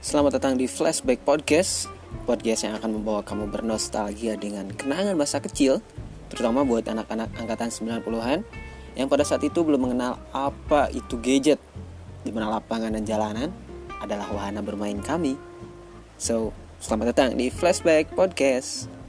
Selamat datang di Flashback Podcast Podcast yang akan membawa kamu bernostalgia dengan kenangan masa kecil Terutama buat anak-anak angkatan 90-an Yang pada saat itu belum mengenal apa itu gadget di mana lapangan dan jalanan adalah wahana bermain kami. So, selamat datang di Flashback Podcast.